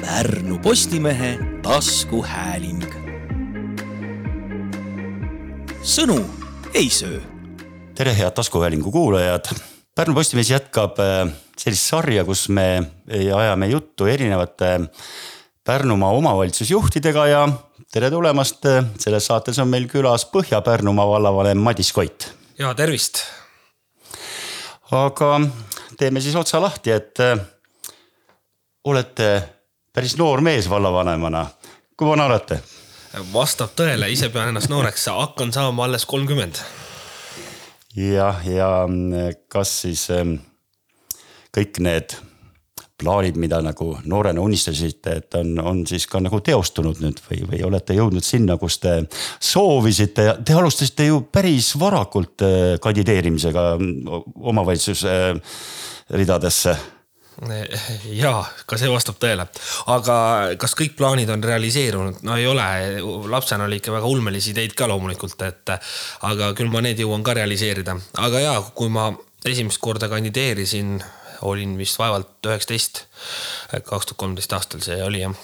Pärnu Postimehe taskuhääling. sõnu ei söö. tere, head taskuhäälingu kuulajad. Pärnu Postimees jätkab äh, sellist sarja, kus me ajame juttu erinevate Pärnumaa omavalitsusjuhtidega ja tere tulemast. selles saates on meil külas Põhja-Pärnumaa vallavanem Madis Koit. ja tervist. aga teeme siis otsa lahti, et äh, olete päris noor mees vallavanemana. kui vana olete? vastab tõele, ise pean ennast nooreks, hakkan saama alles kolmkümmend. jah, ja kas siis ähm, kõik need plaanid, mida nagu noorena unistasite, et on, on siis ka nagu teostunud nüüd või, või olete jõudnud sinna, kus te soovisite ja te alustasite ju päris varakult äh, kandideerimisega omavalitsuse äh, ridadesse ja ka see vastab tõele, aga kas kõik plaanid on realiseerunud, no ei ole, lapsena oli ikka väga ulmelisi ideid ka loomulikult, et aga küll ma need jõuan ka realiseerida, aga ja kui ma esimest korda kandideerisin olin vist vaevalt üheksateist, kaks tuhat kolmteist aastal see oli jah.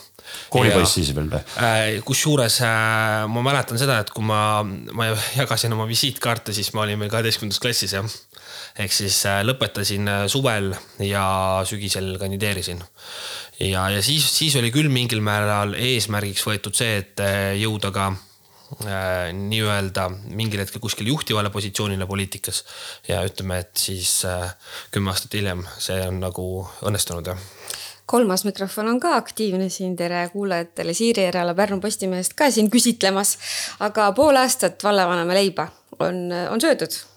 Koolipoiss siis veel või? Äh, kusjuures äh, ma mäletan seda, et kui ma, ma jagasin oma visiitkaarte, siis ma olin veel kaheteistkümnendas klassis jah. Ehk siis äh, lõpetasin suvel ja sügisel kandideerisin. ja, ja siis, siis oli küll mingil määral eesmärgiks võetud see, et jõuda ka äh, nii-öelda mingil hetkel kuskil juhtivale positsioonile poliitikas. ja ütleme, et siis äh, kümme aastat hiljem see on nagu õnnestunud jah kolmas mikrofon on ka aktiivne siin, tere kuulajatele, Siiri Järela Pärnu Postimehest ka siin küsitlemas. aga pool aastat vallavanema leiba on, on söödud.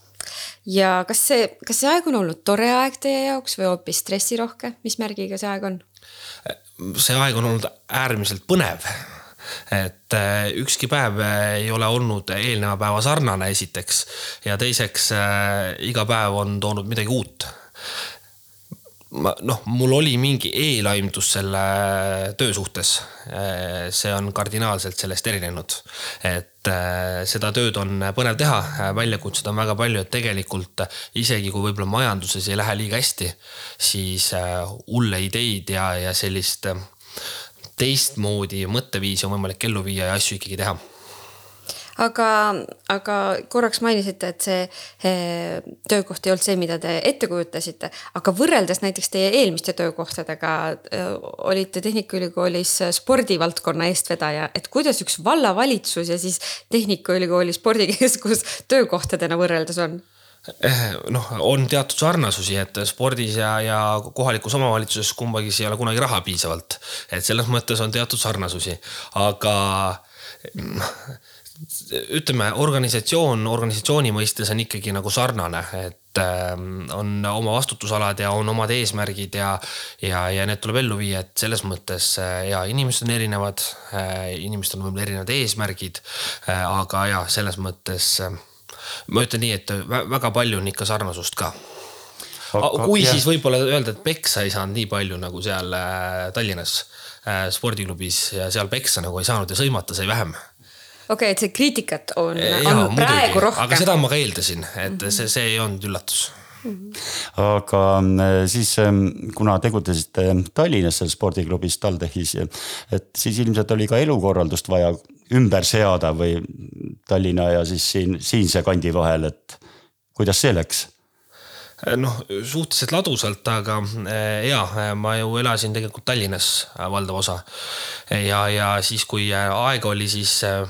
Ja kas see, kas see aeg on olnud tore aeg teie jaoks või hoopis stressirohke, mis märgiga see aeg on? see aeg on olnud äärmiselt põnev et äh, ükski päev äh, ei ole olnud eelneva päeva sarnane, esiteks. ja teiseks äh, iga päev on toonud midagi uut ma noh, mul oli mingi eelaimdus selle töö suhtes. see on kardinaalselt sellest erinenud, et seda tööd on põnev teha, väljakutsed on väga palju, et tegelikult isegi kui võib-olla majanduses ei lähe liiga hästi, siis hulle ideid ja, ja sellist teistmoodi mõtteviisi on võimalik ellu viia ja asju ikkagi teha aga, aga korraks mainisite, et see eh, töökoht ei olnud see, mida te ette kujutasite, aga võrreldes näiteks teie eelmiste töökohtadega eh, olite Tehnikaülikoolis spordivaldkonna eestvedaja, et kuidas üks vallavalitsus ja siis Tehnikaülikooli spordikeskus töökohtadena võrreldes on? Eh, noh, on teatud sarnasusi, et spordis ja, ja kohalikus omavalitsuses kumbagis ei ole kunagi raha piisavalt. et selles mõttes on teatud sarnasusi, aga ütleme, organisatsioon organisatsiooni mõistes on ikkagi nagu sarnane, et ähm, on oma vastutusalad ja on omad eesmärgid ja, ja, ja need tuleb ellu viia, et selles mõttes äh, ja inimesed on erinevad, äh, inimestel on võib-olla erinevad eesmärgid, äh, aga ja selles mõttes ma ütlen nii, et väga palju on ikka sarnasust ka aga, kui jah. siis võib-olla öelda, et peksa ei saanud nii palju nagu seal Tallinnas spordiklubis ja seal peksa nagu ei saanud ja sõimata sai vähem okei okay,, et see kriitikat on, on ja, praegu rohkem. aga seda ma ka eeldasin, et mm -hmm. see, see ei olnud üllatus Mm -hmm. aga äh, siis, kuna tegutsesite Tallinnas seal spordiklubis TalTechis, et siis ilmselt oli ka elukorraldust vaja ümber seada või Tallinna ja siis siin siinse kandi vahel, et kuidas see läks? noh, suhteliselt ladusalt, aga eh, ja ma ju elasin tegelikult Tallinnas eh, valdav osa. ja, ja siis, kui aega oli, siis eh,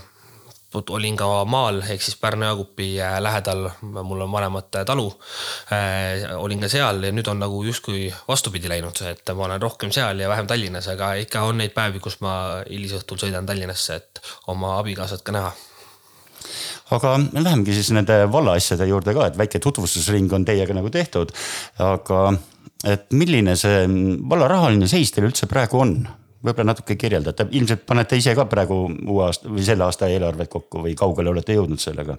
olin ka maal ehk siis Pärnu-Jaagupi lähedal, mul on vanemate talu. olin ka seal ja nüüd on nagu justkui vastupidi läinud, et ma olen rohkem seal ja vähem Tallinnas, aga ikka on neid päevi, kus ma hilisõhtul sõidan Tallinnasse, et oma abikaasat ka näha aga lähemegi siis nende vallaasjade juurde ka, et väike tutvustusring on teiega nagu tehtud. aga et milline see valla rahaline seis teil üldse praegu on? Võib-olla natuke kirjeldate, ilmselt panete ise ka praegu uue aasta või selle aasta eelarvet kokku või kaugele olete jõudnud sellega?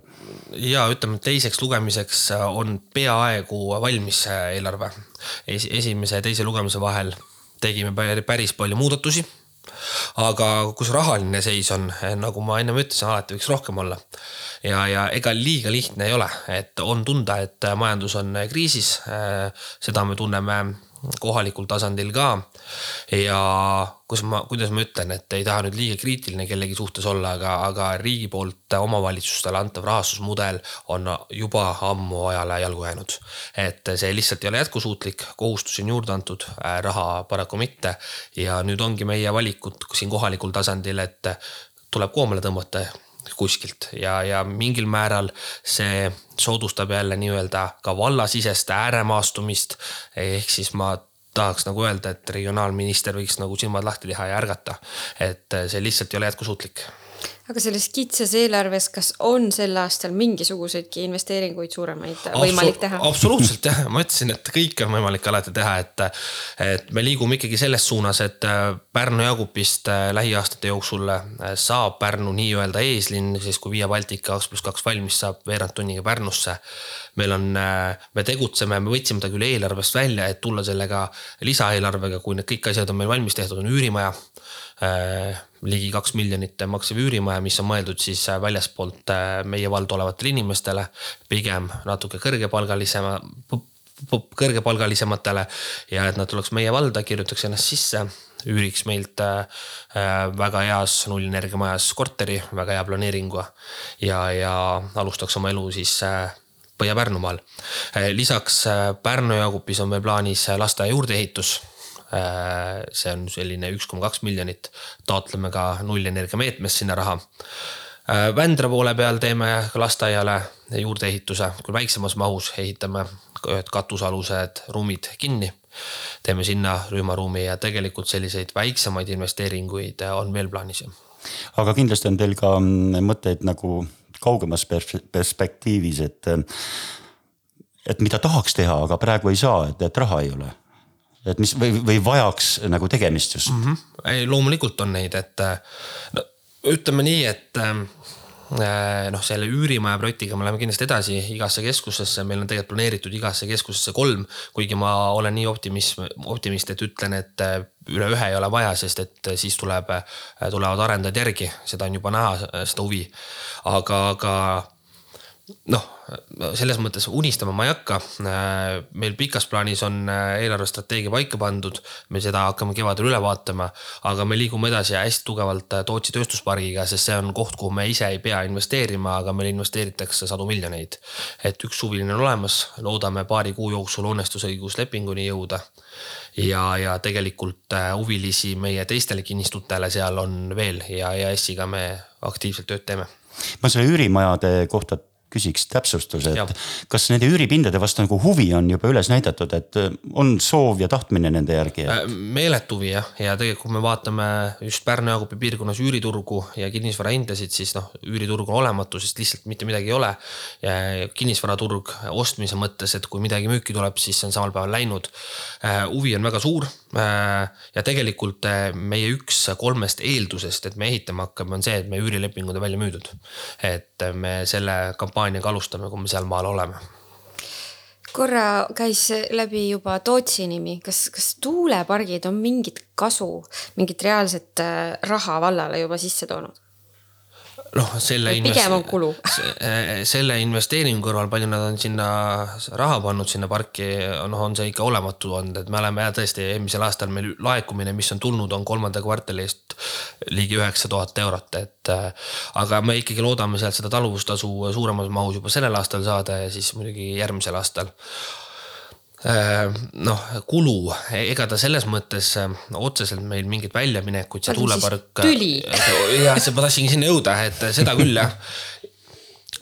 ja ütleme, teiseks lugemiseks on peaaegu valmis eelarve. esimese ja teise lugemise vahel tegime päris palju muudatusi aga kus rahaline seis on, nagu ma ennem ütlesin, alati võiks rohkem olla. ja, ja ega liiga lihtne ei ole, et on tunda, et majandus on kriisis. seda me tunneme kohalikul tasandil ka. Ja kus ma, kuidas ma ütlen, et ei taha nüüd liiga kriitiline kellegi suhtes olla, aga, aga riigi poolt omavalitsustele antav rahastusmudel on juba ammu ajale jalgu jäänud. et see lihtsalt ei ole jätkusuutlik, kohustusi on juurde antud, raha paraku mitte. ja nüüd ongi meie valikud siin kohalikul tasandil, et tuleb koomale tõmmata kuskilt ja, ja mingil määral see soodustab jälle nii-öelda ka vallasisest ääremaastumist. ehk siis ma tahaks nagu öelda, et regionaalminister võiks nagu silmad lahti teha ja ärgata. et see lihtsalt ei ole jätkusuutlik aga selles kitsas eelarves, kas on sel aastal mingisuguseidki investeeringuid suuremaid Absol võimalik teha? absoluutselt jah, ma ütlesin, et kõike on võimalik alati teha, et, et me liigume ikkagi selles suunas, et äh, Pärnu-Jagupist äh, lähiaastate jooksul äh, saab Pärnu nii-öelda eeslinn, siis kui Via Baltica kaks pluss kaks valmis saab veerand tunniga Pärnusse. meil on, me tegutseme, me võtsime ta küll eelarvest välja, et tulla sellega lisaeelarvega, kui need kõik asjad on meil valmis tehtud, on üürimaja ligi kaks miljonit maksev üürimaja, mis on mõeldud siis äh, väljaspoolt äh, meie valda olevatele inimestele, pigem natuke kõrgepalgalisema, kõrgepalgalisematele ja et nad tuleks meie valda, kirjutaks ennast sisse üüriks meilt väga heas nullenergiamajas korteri, väga hea planeeringuga ja, ja alustaks oma elu siis Põhja-Pärnumaal. lisaks Pärnu-Jagupis on meil plaanis lasteaia juurdeehitus Äh, see on selline üks koma kaks miljonit, taotleme ka nullenergia meetmest sinna raha. Äh, Vändra poole peal teeme ka lasteaiale juurdeehituse, küll väiksemas mahus ehitame ühed katusealused ruumid kinni. teeme sinna rühmaruumi ja tegelikult selliseid väiksemaid investeeringuid on veel plaanis. aga kindlasti on teil ka mm, mõtteid nagu kaugemas perspektiivis, et, et mida tahaks teha, aga praegu ei saa, et, et raha ei ole et mis või, või vajaks nagu tegemist just mm? -hmm. ei, loomulikult on neid, et no ütleme nii, et äh, noh, selle üürimaja projektiga me läheme kindlasti edasi igasse keskusesse, meil on tegelikult planeeritud igasse keskusesse kolm, kuigi ma olen nii optimism, optimist, et ütlen, et äh, üle ühe ei ole vaja, sest et siis tuleb, äh, tulevad arendajad järgi, seda on juba näha, seda huvi. aga, aga noh, selles mõttes unistama ma ei hakka. meil pikas plaanis on eelarvestrateegia paika pandud, me seda hakkame kevadel üle vaatama, aga me liigume edasi hästi tugevalt Tootsi tööstuspargiga, sest see on koht, kuhu me ise ei pea investeerima, aga meil investeeritakse sadu miljoneid. et üks suviline on olemas, loodame paari kuu jooksul õnnestusõiguslepinguni jõuda. ja, ja tegelikult huvilisi meie teistele kinnistutele seal on veel ja EAS-iga me aktiivselt tööd teeme ma selle üürimajade kohta küsiks täpsustuse, et kas nende üüripindade vastu nagu huvi on juba üles näidatud, et äh, on soov ja tahtmine nende järgi et...? Äh, meeletu huvi jah, ja tegelikult kui me vaatame just Pärnu-Jaagupi piirkonnas üüriturgu ja kinnisvara hindasid, siis noh, üüriturg on olematu, sest lihtsalt mitte midagi ei ole. kinnisvaraturg ostmise mõttes, et kui midagi müüki tuleb, siis see on samal päeval läinud. Äh, huvi on väga suur ja tegelikult meie üks kolmest eeldusest, et me ehitama hakkame, on see, et meie üürilepingud on välja müüdud. et me selle kampaania kampaaniaga alustame, kui me sealmaal oleme korra käis läbi juba Tootsi nimi, kas, kas tuulepargid on mingit kasu, mingit reaalset äh, raha vallale juba sisse toonud? Noh, selle. pigem on kulu eh, selle investeeringu kõrval, palju nad on sinna raha pannud sinna parki, noh, on see ikka olematu olnud, et me oleme jah, tõesti eelmisel aastal meil laekumine, mis on tulnud, on kolmanda kvartali eest ligi üheksa tuhat eurot, et. Eh, aga me ikkagi loodame sealt seda taluvustasu suuremas mahus juba sellel aastal saada ja siis muidugi järgmisel aastal noh, kulu, ega ta selles mõttes äh, otseselt meil mingit väljaminekut, see tuulepark. tüli. jah, ma tahtsingi sinna jõuda, et seda küll jah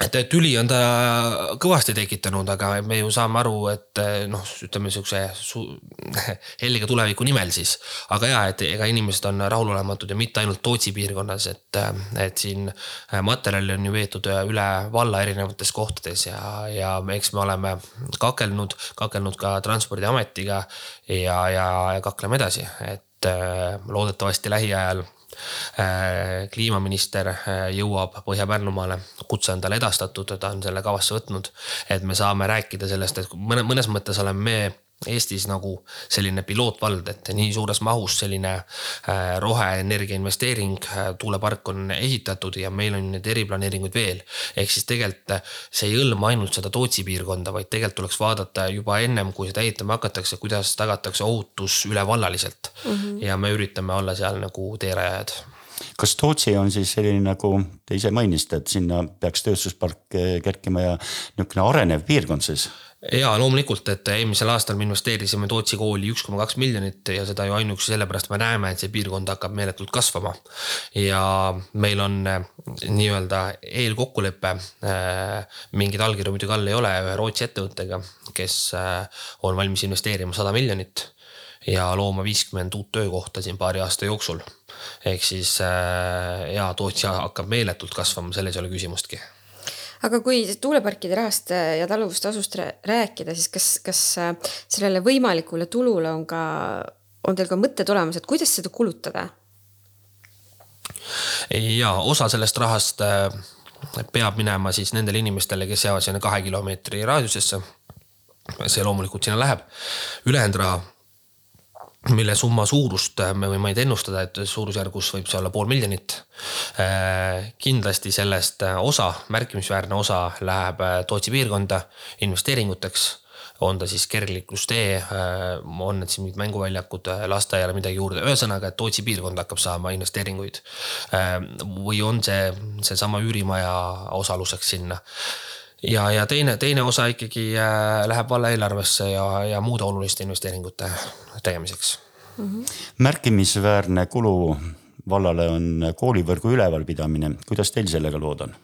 et tüli on ta kõvasti tekitanud, aga me ju saame aru, et noh, ütleme siukse helge tuleviku nimel siis. aga ja, et ega inimesed on rahulolematud ja mitte ainult Tootsi piirkonnas, et, et siin materjali on ju veetud üle valla erinevates kohtades ja, ja eks me oleme kakelnud, kakelnud ka transpordiametiga ja, ja, ja kakleme edasi, et loodetavasti lähiajal Äh, kliimaminister äh, jõuab Põhja-Pärnumaale, kutse on talle edastatud, ta on selle kavasse võtnud. et me saame rääkida sellest, et mõne, mõnes mõttes oleme me Eestis nagu selline pilootvald, et nii suures mahus selline äh, roheenergia investeering, äh, tuulepark on ehitatud ja meil on neid eriplaneeringuid veel. ehk siis tegelikult äh, see ei hõlma ainult seda Tootsi piirkonda, vaid tegelikult tuleks vaadata juba ennem, kui seda ehitama hakatakse, kuidas tagatakse ohutus ülevallaliselt mm. -hmm. ja me üritame olla seal nagu teerajajad kas Tootsi on siis selline nagu te ise mainisite, et sinna peaks tööstuspark kerkima ja niisugune arenev piirkond siis? Ja loomulikult, et eelmisel aastal me investeerisime Tootsi kooli üks koma kaks miljonit ja seda ju ainuüksi sellepärast me näeme, et see piirkond hakkab meeletult kasvama. ja meil on äh, nii-öelda eelkokkulepe, äh, mingeid allkirju muidugi all ei ole, ühe Rootsi ettevõttega, kes äh, on valmis investeerima sada miljonit ja looma viiskümmend uut töökohta siin paari aasta jooksul. ehk siis ja Tootsi hakkab meeletult kasvama, selles ei ole küsimustki aga kui tuuleparkide rahast ja taluvustasust rääkida, siis kas, kas äh, sellele võimalikule tulule on ka, on teil ka mõtted olemas, et kuidas seda kulutada? ja osa sellest rahast äh, peab minema siis nendele inimestele, kes jäävad sinna kahe kilomeetri raadiusesse. see loomulikult sinna läheb, ülejäänud raha mille summa suurust äh, me võime vaid ennustada, et suurusjärgus võib see olla pool miljonit. Äh, kindlasti sellest äh, osa, märkimisväärne osa läheb Tootsi piirkonda investeeringuteks on ta siis kergliiklustee, on need siin mingid mänguväljakud, lasteaiale midagi juurde, ühesõnaga, et Tootsi piirkond hakkab saama investeeringuid. või on see seesama üürimaja osaluseks sinna ja, ja teine, teine osa ikkagi äh, läheb valla eelarvesse ja, ja muude oluliste investeeringute tegemiseks mm. -hmm. märkimisväärne kulu vallale on koolivõrgu ülevalpidamine, kuidas teil sellega lood on?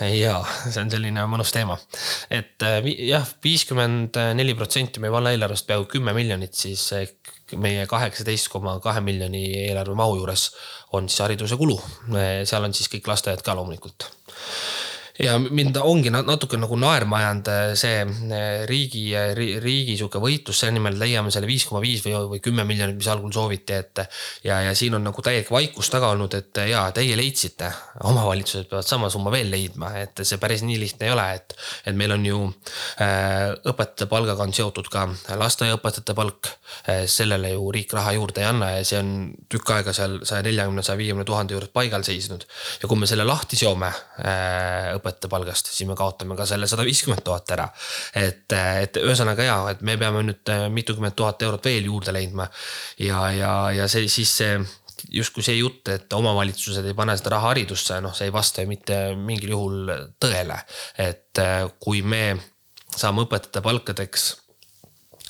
ja see on selline mõnus teema, et äh, jah, viiskümmend neli protsenti meie valla eelarvest, peaaegu kümme miljonit, siis meie kaheksateist koma kahe miljoni eelarve mahu juures on siis hariduse kulu. seal on siis kõik lasteaiad ka loomulikult ja mind ongi natuke nagu naerma ajanud äh, see äh, riigi, äh, riigi sihuke võitlus selle nimel, leiame selle viis koma viis või, või kümme miljonit, mis algul sooviti, et. ja, ja siin on nagu täielik vaikus taga olnud, et ja teie leidsite, omavalitsused peavad sama summa veel leidma, et see päris nii lihtne ei ole, et. et meil on ju äh, õpetajate palgaga on seotud ka lasteaiaõpetajate palk sellele ju riik raha juurde ei anna ja see on tükk aega seal saja neljakümne, saja viiekümne tuhande juures paigal seisnud. ja kui me selle lahti seome äh, õpetajate õpetajate palgast, siis me kaotame ka selle sada viiskümmend tuhat ära. et, et ühesõnaga ja, et me peame nüüd äh, mitukümmend tuhat eurot veel juurde leidma. ja, ja, ja see siis see justkui see jutt, et omavalitsused ei pane seda raha haridusse, noh, see ei vasta ju mitte mingil juhul tõele. et äh, kui me saame õpetajate palkadeks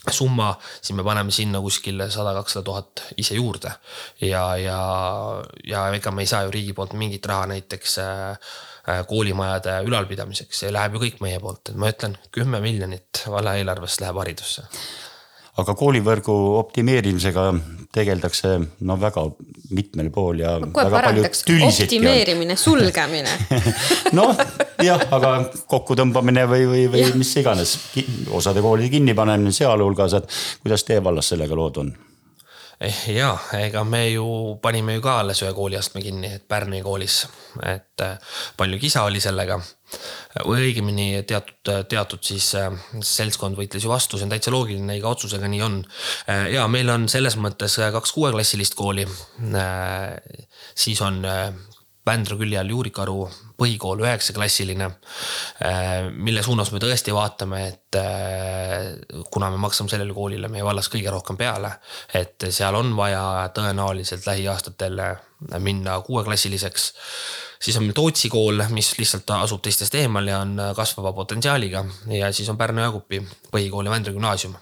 summa, siis me paneme sinna kuskil sada, kakssada tuhat ise juurde. ja, ja, ja ega me ei saa ju riigi poolt mingit raha näiteks äh, Äh, koolimajade ülalpidamiseks, see läheb ju kõik meie poolt, et ma ütlen, kümme miljonit valla eelarvest läheb haridusse aga koolivõrgu optimeerimisega tegeldakse no väga mitmel pool ja. optimeerimine, sulgemine noh, jah, aga kokkutõmbamine või, või, või ja. mis iganes, osade koolide kinnipanemine sealhulgas, et kuidas teie vallas sellega lood on? Eh, ja ega me ju panime ju ka alles ühe kooliastme kinni, et Pärnu koolis, et äh, palju kisa oli sellega. õigemini teatud, teatud siis äh, seltskond võitles ju vastu, see on täitsa loogiline, iga otsusega nii on. Äh, ja meil on selles mõttes kaks kuueklassilist kooli. siis on Vändra külje all Juurikaru põhikool, üheksaklassiline, äh, mille suunas me tõesti vaatame, et äh, kuna me maksame sellele koolile meie vallas kõige rohkem peale, et seal on vaja tõenäoliselt lähiaastatel minna kuueklassiliseks siis on meil Tootsi kool, mis lihtsalt asub teistest eemal ja on kasvava potentsiaaliga ja siis on Pärnu-Jaagupi põhikool ja Vändra gümnaasium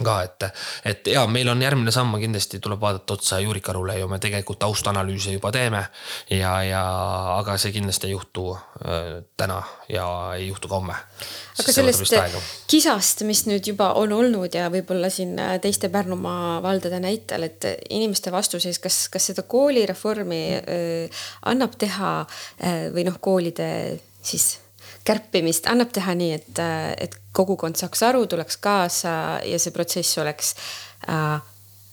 ka, et, et ja meil on järgmine samm, kindlasti tuleb vaadata otsa Juurikarule ja me tegelikult taustanalüüse juba teeme. ja, ja aga see kindlasti ei juhtu äh, täna ja ei juhtu ka homme. aga sellest kisast, mis nüüd juba on olnud ja võib-olla siin äh, teiste Pärnumaa valdade näitel, et inimeste vastuseis, kas, kas seda koolireformi äh, annab teha äh, või noh, koolide siis kärpimist annab teha nii, et, et kogukond saaks aru, tuleks kaasa ja see protsess oleks äh,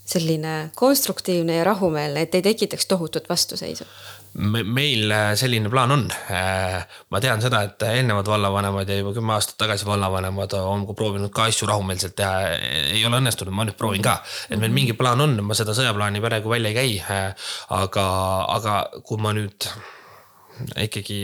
selline konstruktiivne ja rahumeelne, et ei tekitaks tohutut vastuseisu me, meil äh, selline plaan on. ma tean seda, et eelnevad vallavanemad ja juba kümme aastat tagasi vallavanemad on proovinud ka asju rahumeelselt teha. ei ole õnnestunud, ma nüüd proovin ka, et meil mingi plaan on, ma seda sõjaplaani praegu välja ei käi. aga, aga kui ma nüüd ikkagi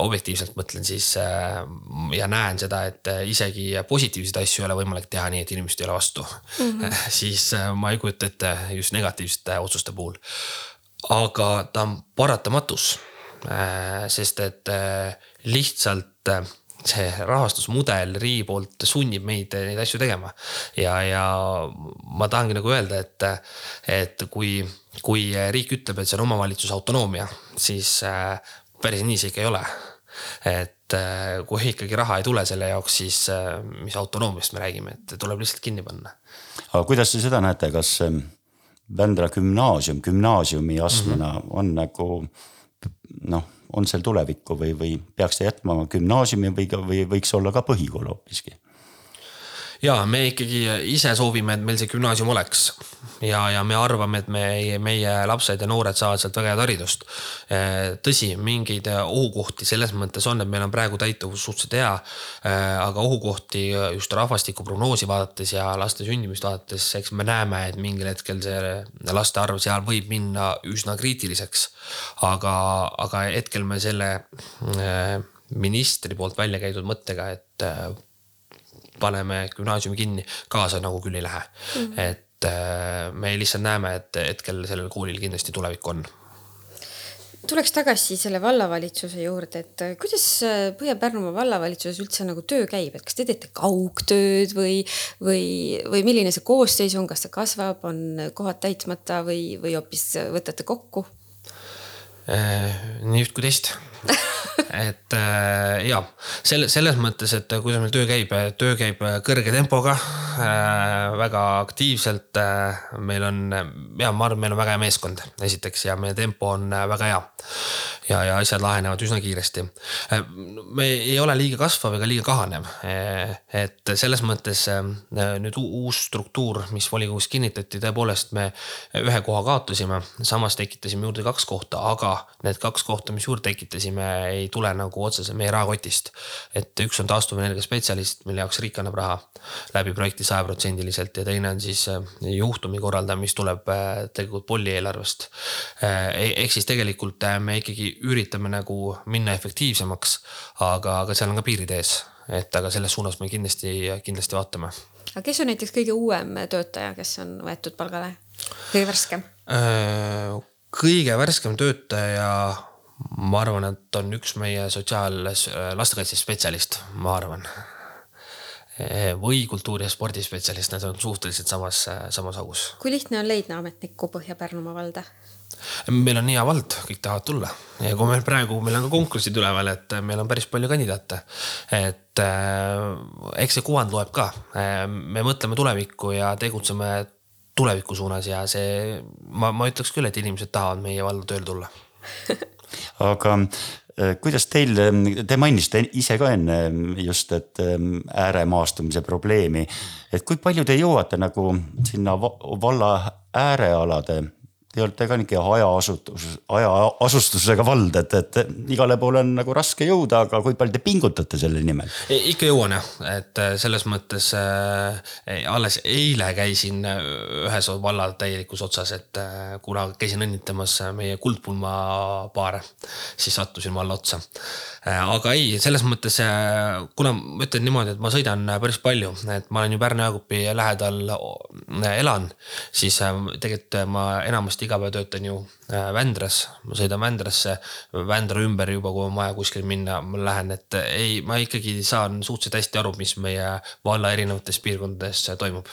objektiivselt mõtlen siis ja näen seda, et isegi positiivseid asju ei ole võimalik teha nii, et inimesed ei ole vastu mm. -hmm. siis ma ei kujuta ette just negatiivsete otsuste puhul aga ta on paratamatus. Äh, sest et äh, lihtsalt äh, see rahastusmudel riigi poolt sunnib meid neid asju tegema. ja, ja ma tahangi nagu öelda, et, et kui, kui riik ütleb, et see on omavalitsuse autonoomia, siis päris nii see ikka ei ole. et kui ikkagi raha ei tule selle jaoks, siis mis autonoomiast me räägime, et tuleb lihtsalt kinni panna. aga kuidas te seda näete, kas Vändra gümnaasium gümnaasiumi astmena mm -hmm. on nagu noh, on seal tulevikku või, või peaks ta jätma gümnaasiumi või, või võiks olla ka põhikool hoopiski? Ja me ikkagi ise soovime, et meil see gümnaasium oleks ja, ja me arvame, et meie, meie lapsed ja noored saavad sealt väga head haridust. tõsi, mingeid ohukohti selles mõttes on, et meil on praegu täituvus suhteliselt hea. aga ohukohti just rahvastikuprognoosi vaadates ja laste sündimist vaadates, eks me näeme, et mingil hetkel see laste arv seal võib minna üsna kriitiliseks. aga, aga hetkel me selle ministri poolt välja käidud mõttega, et paneme gümnaasiumi kinni, kaasa nagu küll ei lähe mm. -hmm. et äh, me lihtsalt näeme, et hetkel sellel koolil kindlasti tulevik on tuleks tagasi selle vallavalitsuse juurde, et äh, kuidas äh, Põhja-Pärnumaa vallavalitsuses üldse nagu töö käib, et kas te teete kaugtööd või, või, või milline see koosseis on, kas see kasvab, on kohad täitmata või, või hoopis võtate kokku? nii üht kui teist et äh, ja selle, selles mõttes, et kuidas meil töö käib, töö käib kõrge tempoga äh,, väga aktiivselt äh,. meil on ja ma arvan, meil on väga hea meeskond, esiteks ja meie tempo on äh, väga hea. ja, ja asjad lahenevad üsna kiiresti äh,. me ei ole liiga kasvav ega liiga kahanev äh,. et selles mõttes äh, nüüd uus struktuur, mis volikogus kinnitati, tõepoolest me ühe koha kaotasime, samas tekitasime juurde kaks kohta, aga need kaks kohta, mis juurde tekitasime, ei tule nagu otseselt meie rahakotist. et üks on taastuvenergia spetsialist, mille jaoks riik annab raha läbi projekti sajaprotsendiliselt ja teine on siis äh, juhtumi korraldaja, mis tuleb äh, tegelikult Polli eelarvest. Äh, e-, ehk siis tegelikult me ikkagi üritame nagu minna efektiivsemaks, aga, aga seal on ka piirid ees, et aga selles suunas me kindlasti, kindlasti vaatame. aga kes on näiteks kõige uuem töötaja, kes on võetud palgale, kõige värskem? kõige värskem töötaja ma arvan, et on üks meie sotsiaal, lastekaitsespetsialist, ma arvan. või kultuuri- ja spordispetsialist, need on suhteliselt samas, samas augus. kui lihtne on leida ametnikku Põhja-Pärnumaa valda? meil on hea vald, kõik tahavad tulla ja kui meil praegu, meil on ka konkursid üleval, et meil on päris palju kandidaate. et äh, eks see kuvand loeb ka, me mõtleme tulevikku ja tegutseme tuleviku suunas ja see, ma, ma ütleks küll, et inimesed tahavad meie valda tööle tulla aga äh, kuidas teil, te mainisite ise ka enne just, et ähm, ääremaastumise probleemi, et kui palju te jõuate nagu sinna valla äärealade Te olete ka nihuke hajaasutus, hajaasustusega vald, et, et igale poole on nagu raske jõuda, aga kui palju te pingutate selle nimel? ikka jõuan jah, et äh, selles mõttes äh, alles eile käisin äh, ühes valla täielikus otsas, et äh, kuna käisin õnnitlemas meie kuldpulma paare, siis sattusin valla otsa. Aga ei, selles mõttes äh,, kuna ma ütlen niimoodi, et ma sõidan päris palju, et ma olen ju Pärnu-Jaagupi lähedal elan, siis tegelikult ma enamasti iga päev töötan ju äh, Vändras, ma sõidan Vändrasse, Vändra ümber juba, kui on vaja kuskile minna, ma lähen, et ei, ma ikkagi saan suhteliselt hästi aru, mis meie valla erinevates piirkondades toimub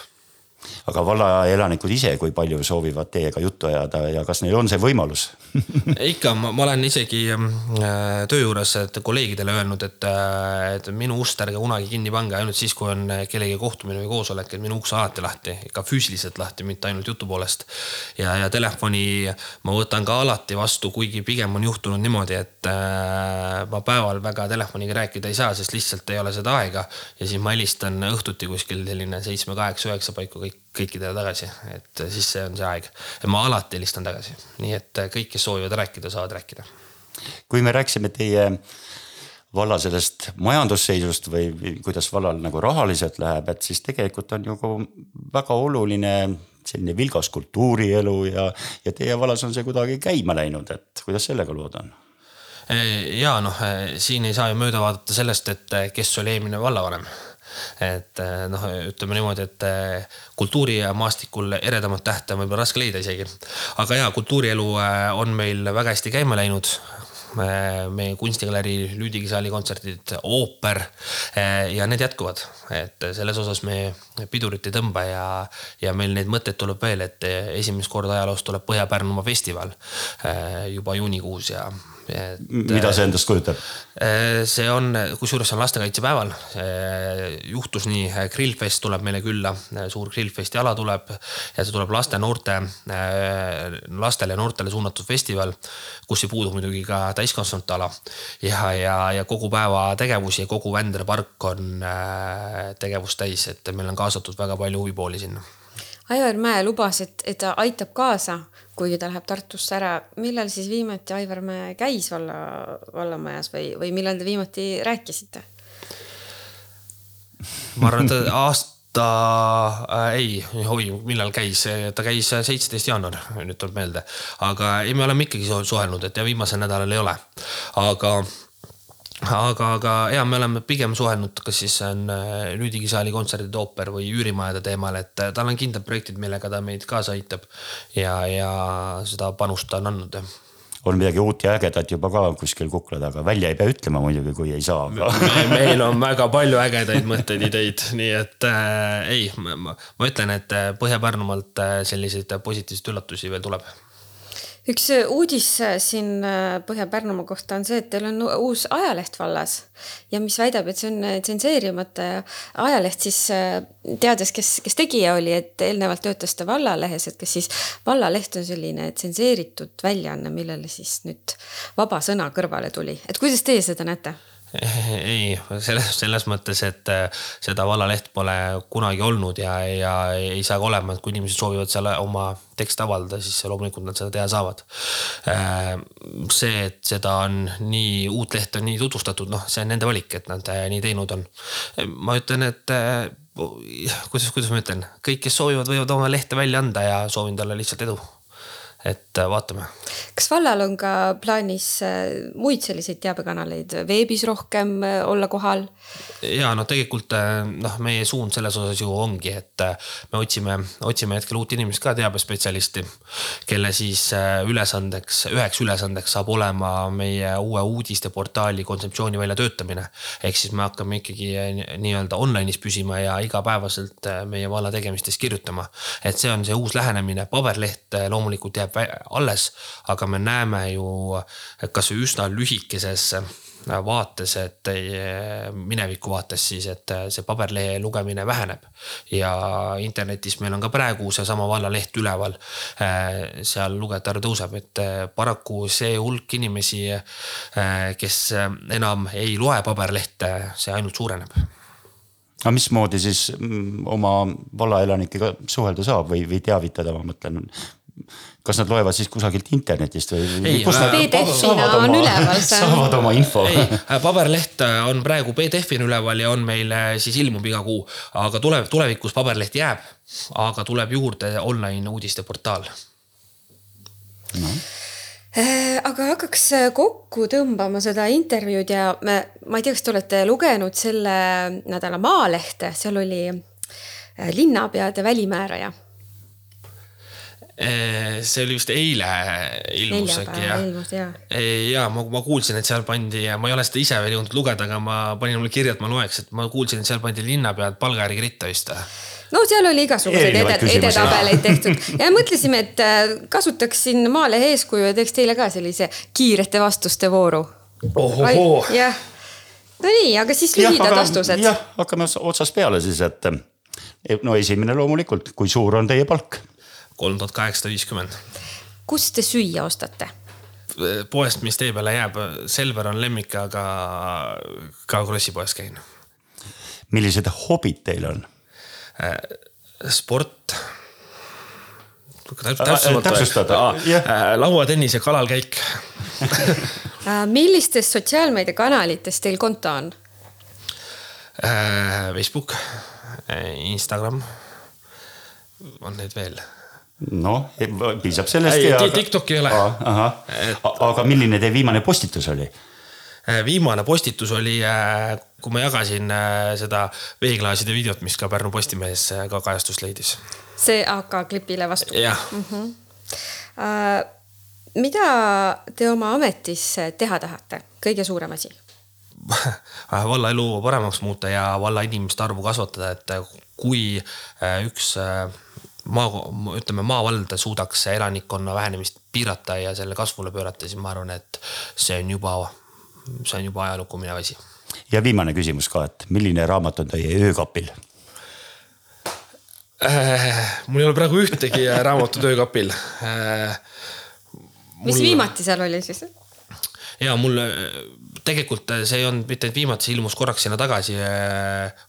aga valla elanikud ise, kui palju soovivad teiega juttu ajada ja kas neil on see võimalus ikka, ma olen isegi ähm, äh, töö juures kolleegidele öelnud, et, äh, et minu ust ärge kunagi kinni pange ainult siis, kui on kellegi kohtumine või koosolek, et minu uks alati lahti, ikka füüsiliselt lahti, mitte ainult jutu poolest. ja, ja telefoni ma võtan ka alati vastu, kuigi pigem on juhtunud niimoodi, et äh, ma päeval väga telefoniga rääkida ei saa, sest lihtsalt ei ole seda aega. ja siis ma helistan õhtuti kuskil selline seitsme, kaheksa, üheksa paiku kõik kõik, kõikidele tagasi, et siis see on see aeg. ma alati helistan tagasi, nii et kõik, kes soovivad rääkida, saavad rääkida. kui me rääkisime teie valla sellest majandusseisust või, kuidas vallal nagu rahaliselt läheb, et siis tegelikult on ju väga oluline selline vilgas kultuurielu ja, ja teie vallas on see kuidagi käima läinud, et kuidas sellega lood on? ja noh, siin ei saa ju mööda vaadata sellest, et kes oli eelmine vallavanem et noh, ütleme niimoodi, et kultuurimaastikul eredamat tähte on võib-olla raske leida isegi. aga ja kultuurielu on meil väga hästi käima läinud meie kunstigalerii, Lüüdikisaali kontserdid, ooper eh, ja need jätkuvad. et selles osas me pidurit ei tõmba ja, ja meil neid mõtteid tuleb veel, et esimest korda ajaloos tuleb Põhja-Pärnumaa festival eh, juba juunikuus ja et. mida see endast kujutab? Äh, see on, kusjuures see on lastekaitsepäeval. juhtus nii, Grillfest tuleb meile külla, suur Grillfesti ala tuleb ja see tuleb laste, noorte, äh, lastele ja noortele suunatud festival, kus ei puudu muidugi ka täiskasvanute ala. ja, ja, ja kogu päeva tegevusi ja kogu Vändra park on äh, tegevust täis, et meil on kaasatud väga palju huvipooli sinna Aivar Mäe lubas, et, et ta aitab kaasa, kuigi ta läheb Tartusse ära. millal siis viimati Aivar Mäe käis valla, vallamajas või, või millal te viimati rääkisite? ma arvan, et aasta äh,, ei, oi, millal käis, ta käis seitseteist jaanuar, nüüd tuleb meelde. aga ei, me oleme ikkagi suhelnud, et ja viimasel nädalal ei ole. aga aga, aga ja me oleme pigem suhelnud, kas siis on äh, saali kontserdid, ooper või üürimajade teemal, et äh, tal on kindlad projektid, millega ta meid kaasa aitab. ja, ja seda panust ta on andnud jah on midagi uut ja ägedat juba ka kuskil kukla taga, välja ei pea ütlema muidugi, kui ei saa aga... Me,. meil on väga palju ägedaid mõtteid, ideid, nii et äh, ei, ma ütlen, et äh, Põhja-Pärnumaalt selliseid positiivseid üllatusi veel tuleb üks äh, uudis äh, siin äh, Põhja-Pärnumaa kohta on see, et teil on uus ajaleht vallas ja mis väidab, et see on tsenseerimata ajaleht, siis teades, kes, kes tegija oli, et eelnevalt töötas ta vallalehes, et kas siis vallaleht on selline tsenseeritud väljaanne, millele siis nüüd vaba sõna kõrvale tuli, et kuidas teie seda näete? ei, selles, selles mõttes, et äh, seda vallaleht pole kunagi olnud ja, ja ei saa ka olema, et kui inimesed soovivad seal oma tekste avaldada, siis loomulikult nad seda teha saavad. Äh, see, et seda on nii, uut lehte on nii tutvustatud, noh, see on nende valik, et nad äh, nii teinud on. ma ütlen, et kuidas, kuidas ma ütlen, kõik, kes soovivad, võivad oma lehte välja anda ja soovin talle lihtsalt edu et äh, vaatame. kas vallal on ka plaanis äh, muid selliseid teabekanaleid, veebis rohkem äh, olla kohal? ja no tegelikult noh, meie suund selles osas ju ongi, et me otsime, otsime hetkel uut inimest ka teabespetsialisti, kelle siis ülesandeks, üheks ülesandeks saab olema meie uue uudisteportaali kontseptsiooni väljatöötamine. ehk siis me hakkame ikkagi nii-öelda online'is püsima ja igapäevaselt meie valla tegemistest kirjutama. et see on see uus lähenemine, paberleht loomulikult jääb jääb alles, aga me näeme ju kasvõi üsna lühikeses vaates, et mineviku vaates siis, et see paberlehe lugemine väheneb. ja internetis meil on ka praegu seesama vallaleht üleval. seal lugejate arv tõuseb, et paraku see hulk inimesi, kes enam ei loe paberlehte, see ainult suureneb aga mismoodi siis mm, oma vallaelanikega suhelda saab või, või teavitada, ma mõtlen kas nad loevad siis kusagilt internetist või? saavad oma info. ei, paberleht äh, on praegu PDF-ina üleval ja on meil äh, siis ilmub iga kuu, aga tuleb tulevikus paberleht jääb, aga tuleb juurde online uudisteportaal no äh, aga hakkaks kokku tõmbama seda intervjuud ja me, ma ei tea, kas te olete lugenud selle nädala Maalehte, seal oli linnapeade välimääraja see oli vist eile ilmus äkki jah? ja, eh, ja ma, ma kuulsin, et seal pandi ja ma ei ole seda ise veel jõudnud lugeda, aga ma panin mulle kirja, et ma loeks, et ma kuulsin, et seal pandi linnapead palga järgi ritta vist no seal oli igasuguseid ede, edetabeleid tehtud ja mõtlesime, et äh, kasutaks siin Maalehe eeskuju ja teeks teile ka sellise kiirete vastuste vooru. jah, no nii, aga siis lühidad vastused. jah, hakkame otsast peale siis, et no esimene loomulikult, kui suur on teie palk? Kolm tuhat kaheksasada viiskümmend. kust te süüa ostate? poest, mis tee peale jääb, Selver on lemmik, aga ka Krossi poes käin. millised hobid teil on? sport. täpsustada, jah. lauatennis ja kalalkäik. Äh, millistes sotsiaalmeediakanalites teil konto on? Äh, Facebook, Instagram, on neid veel? noh, piisab sellest Ei, ja. TikTok'i ei ole. Et- aga milline teie viimane postitus oli? Äh, viimane postitus oli, kui ma jagasin äh, seda veeklaaside videot, mis ka Pärnu Postimehes äh, ka kajastust leidis. see AK klipile vastu. jah, Äh, mida te oma ametis teha tahate, kõige suurem asi? valla elu paremaks muuta ja valla inimeste arvu kasvatada, et kui äh, üks äh, maa, ütleme maavald suudaks elanikkonna vähenemist piirata ja selle kasvule pöörata, siis ma arvan, et see on juba, see on juba ajalukku minev asi. ja viimane küsimus ka, et milline raamat on teie öökapil? mul ei ole praegu ühtegi raamatut öökapil. mis viimati seal oli siis? ja mul äh, tegelikult äh, see ei olnud mitte ainult viimati, see ilmus korraks sinna tagasi.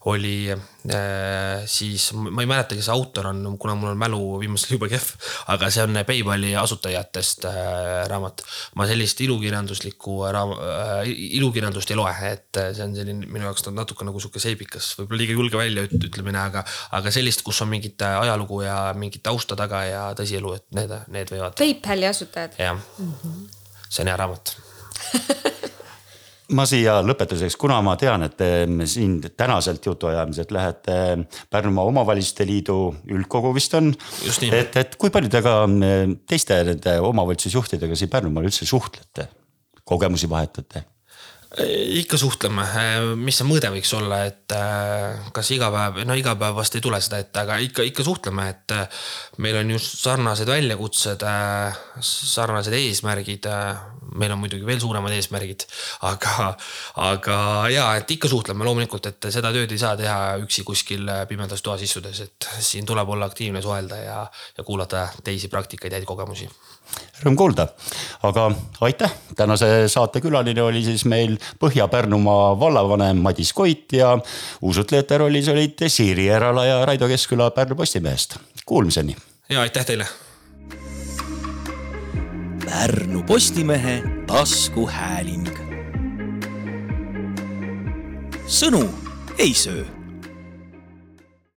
oli äh, siis, ma ei mäleta, kes autor on, kuna mul on mälu viimasel jube kehv, aga see on Peipali asutajatest äh, raamat. ma sellist ilukirjanduslikku raam- äh,, ilukirjandust ei loe, et äh, see on selline minu jaoks natuke nagu sihuke seibikas, võib-olla liiga julge väljaütlemine, aga, aga sellist, kus on mingit äh, ajalugu ja mingit tausta taga ja tõsielu, et need, need võivad, PayPali asutajad. jah. see on hea raamat ma siia lõpetuseks, kuna ma tean, et te siin tänaselt jutuajamiselt lähete Pärnumaa Omavalitsuste Liidu üldkogu vist on. Et, et kui palju te ka mm, teiste nende omavalitsusjuhtidega siin Pärnumaal üldse suhtlete, kogemusi vahetate? Ikka suhtleme, mis see mõõde võiks olla, et äh, kas iga päev, no iga päev vast ei tule seda ette, aga ikka, ikka suhtleme, et äh, meil on just sarnased väljakutsed, sarnased eesmärgid. meil on muidugi veel suuremad eesmärgid, aga, aga ja, et ikka suhtleme loomulikult, et seda tööd ei saa teha üksi kuskil pimedas toas istudes, et siin tuleb olla aktiivne, suhelda ja, ja kuulata teisi praktikaid, häid kogemusi Rõõm kuulda, aga aitäh, tänase saate külaline oli siis meil Põhja-Pärnumaa vallavanem Madis Koit ja usutlejate rollis olid Siiri Erala ja Raido Keskküla Pärnu Postimehest. Kuulmiseni! Ja aitäh teile! Pärnu Postimehe taskuhääling. sõnu ei söö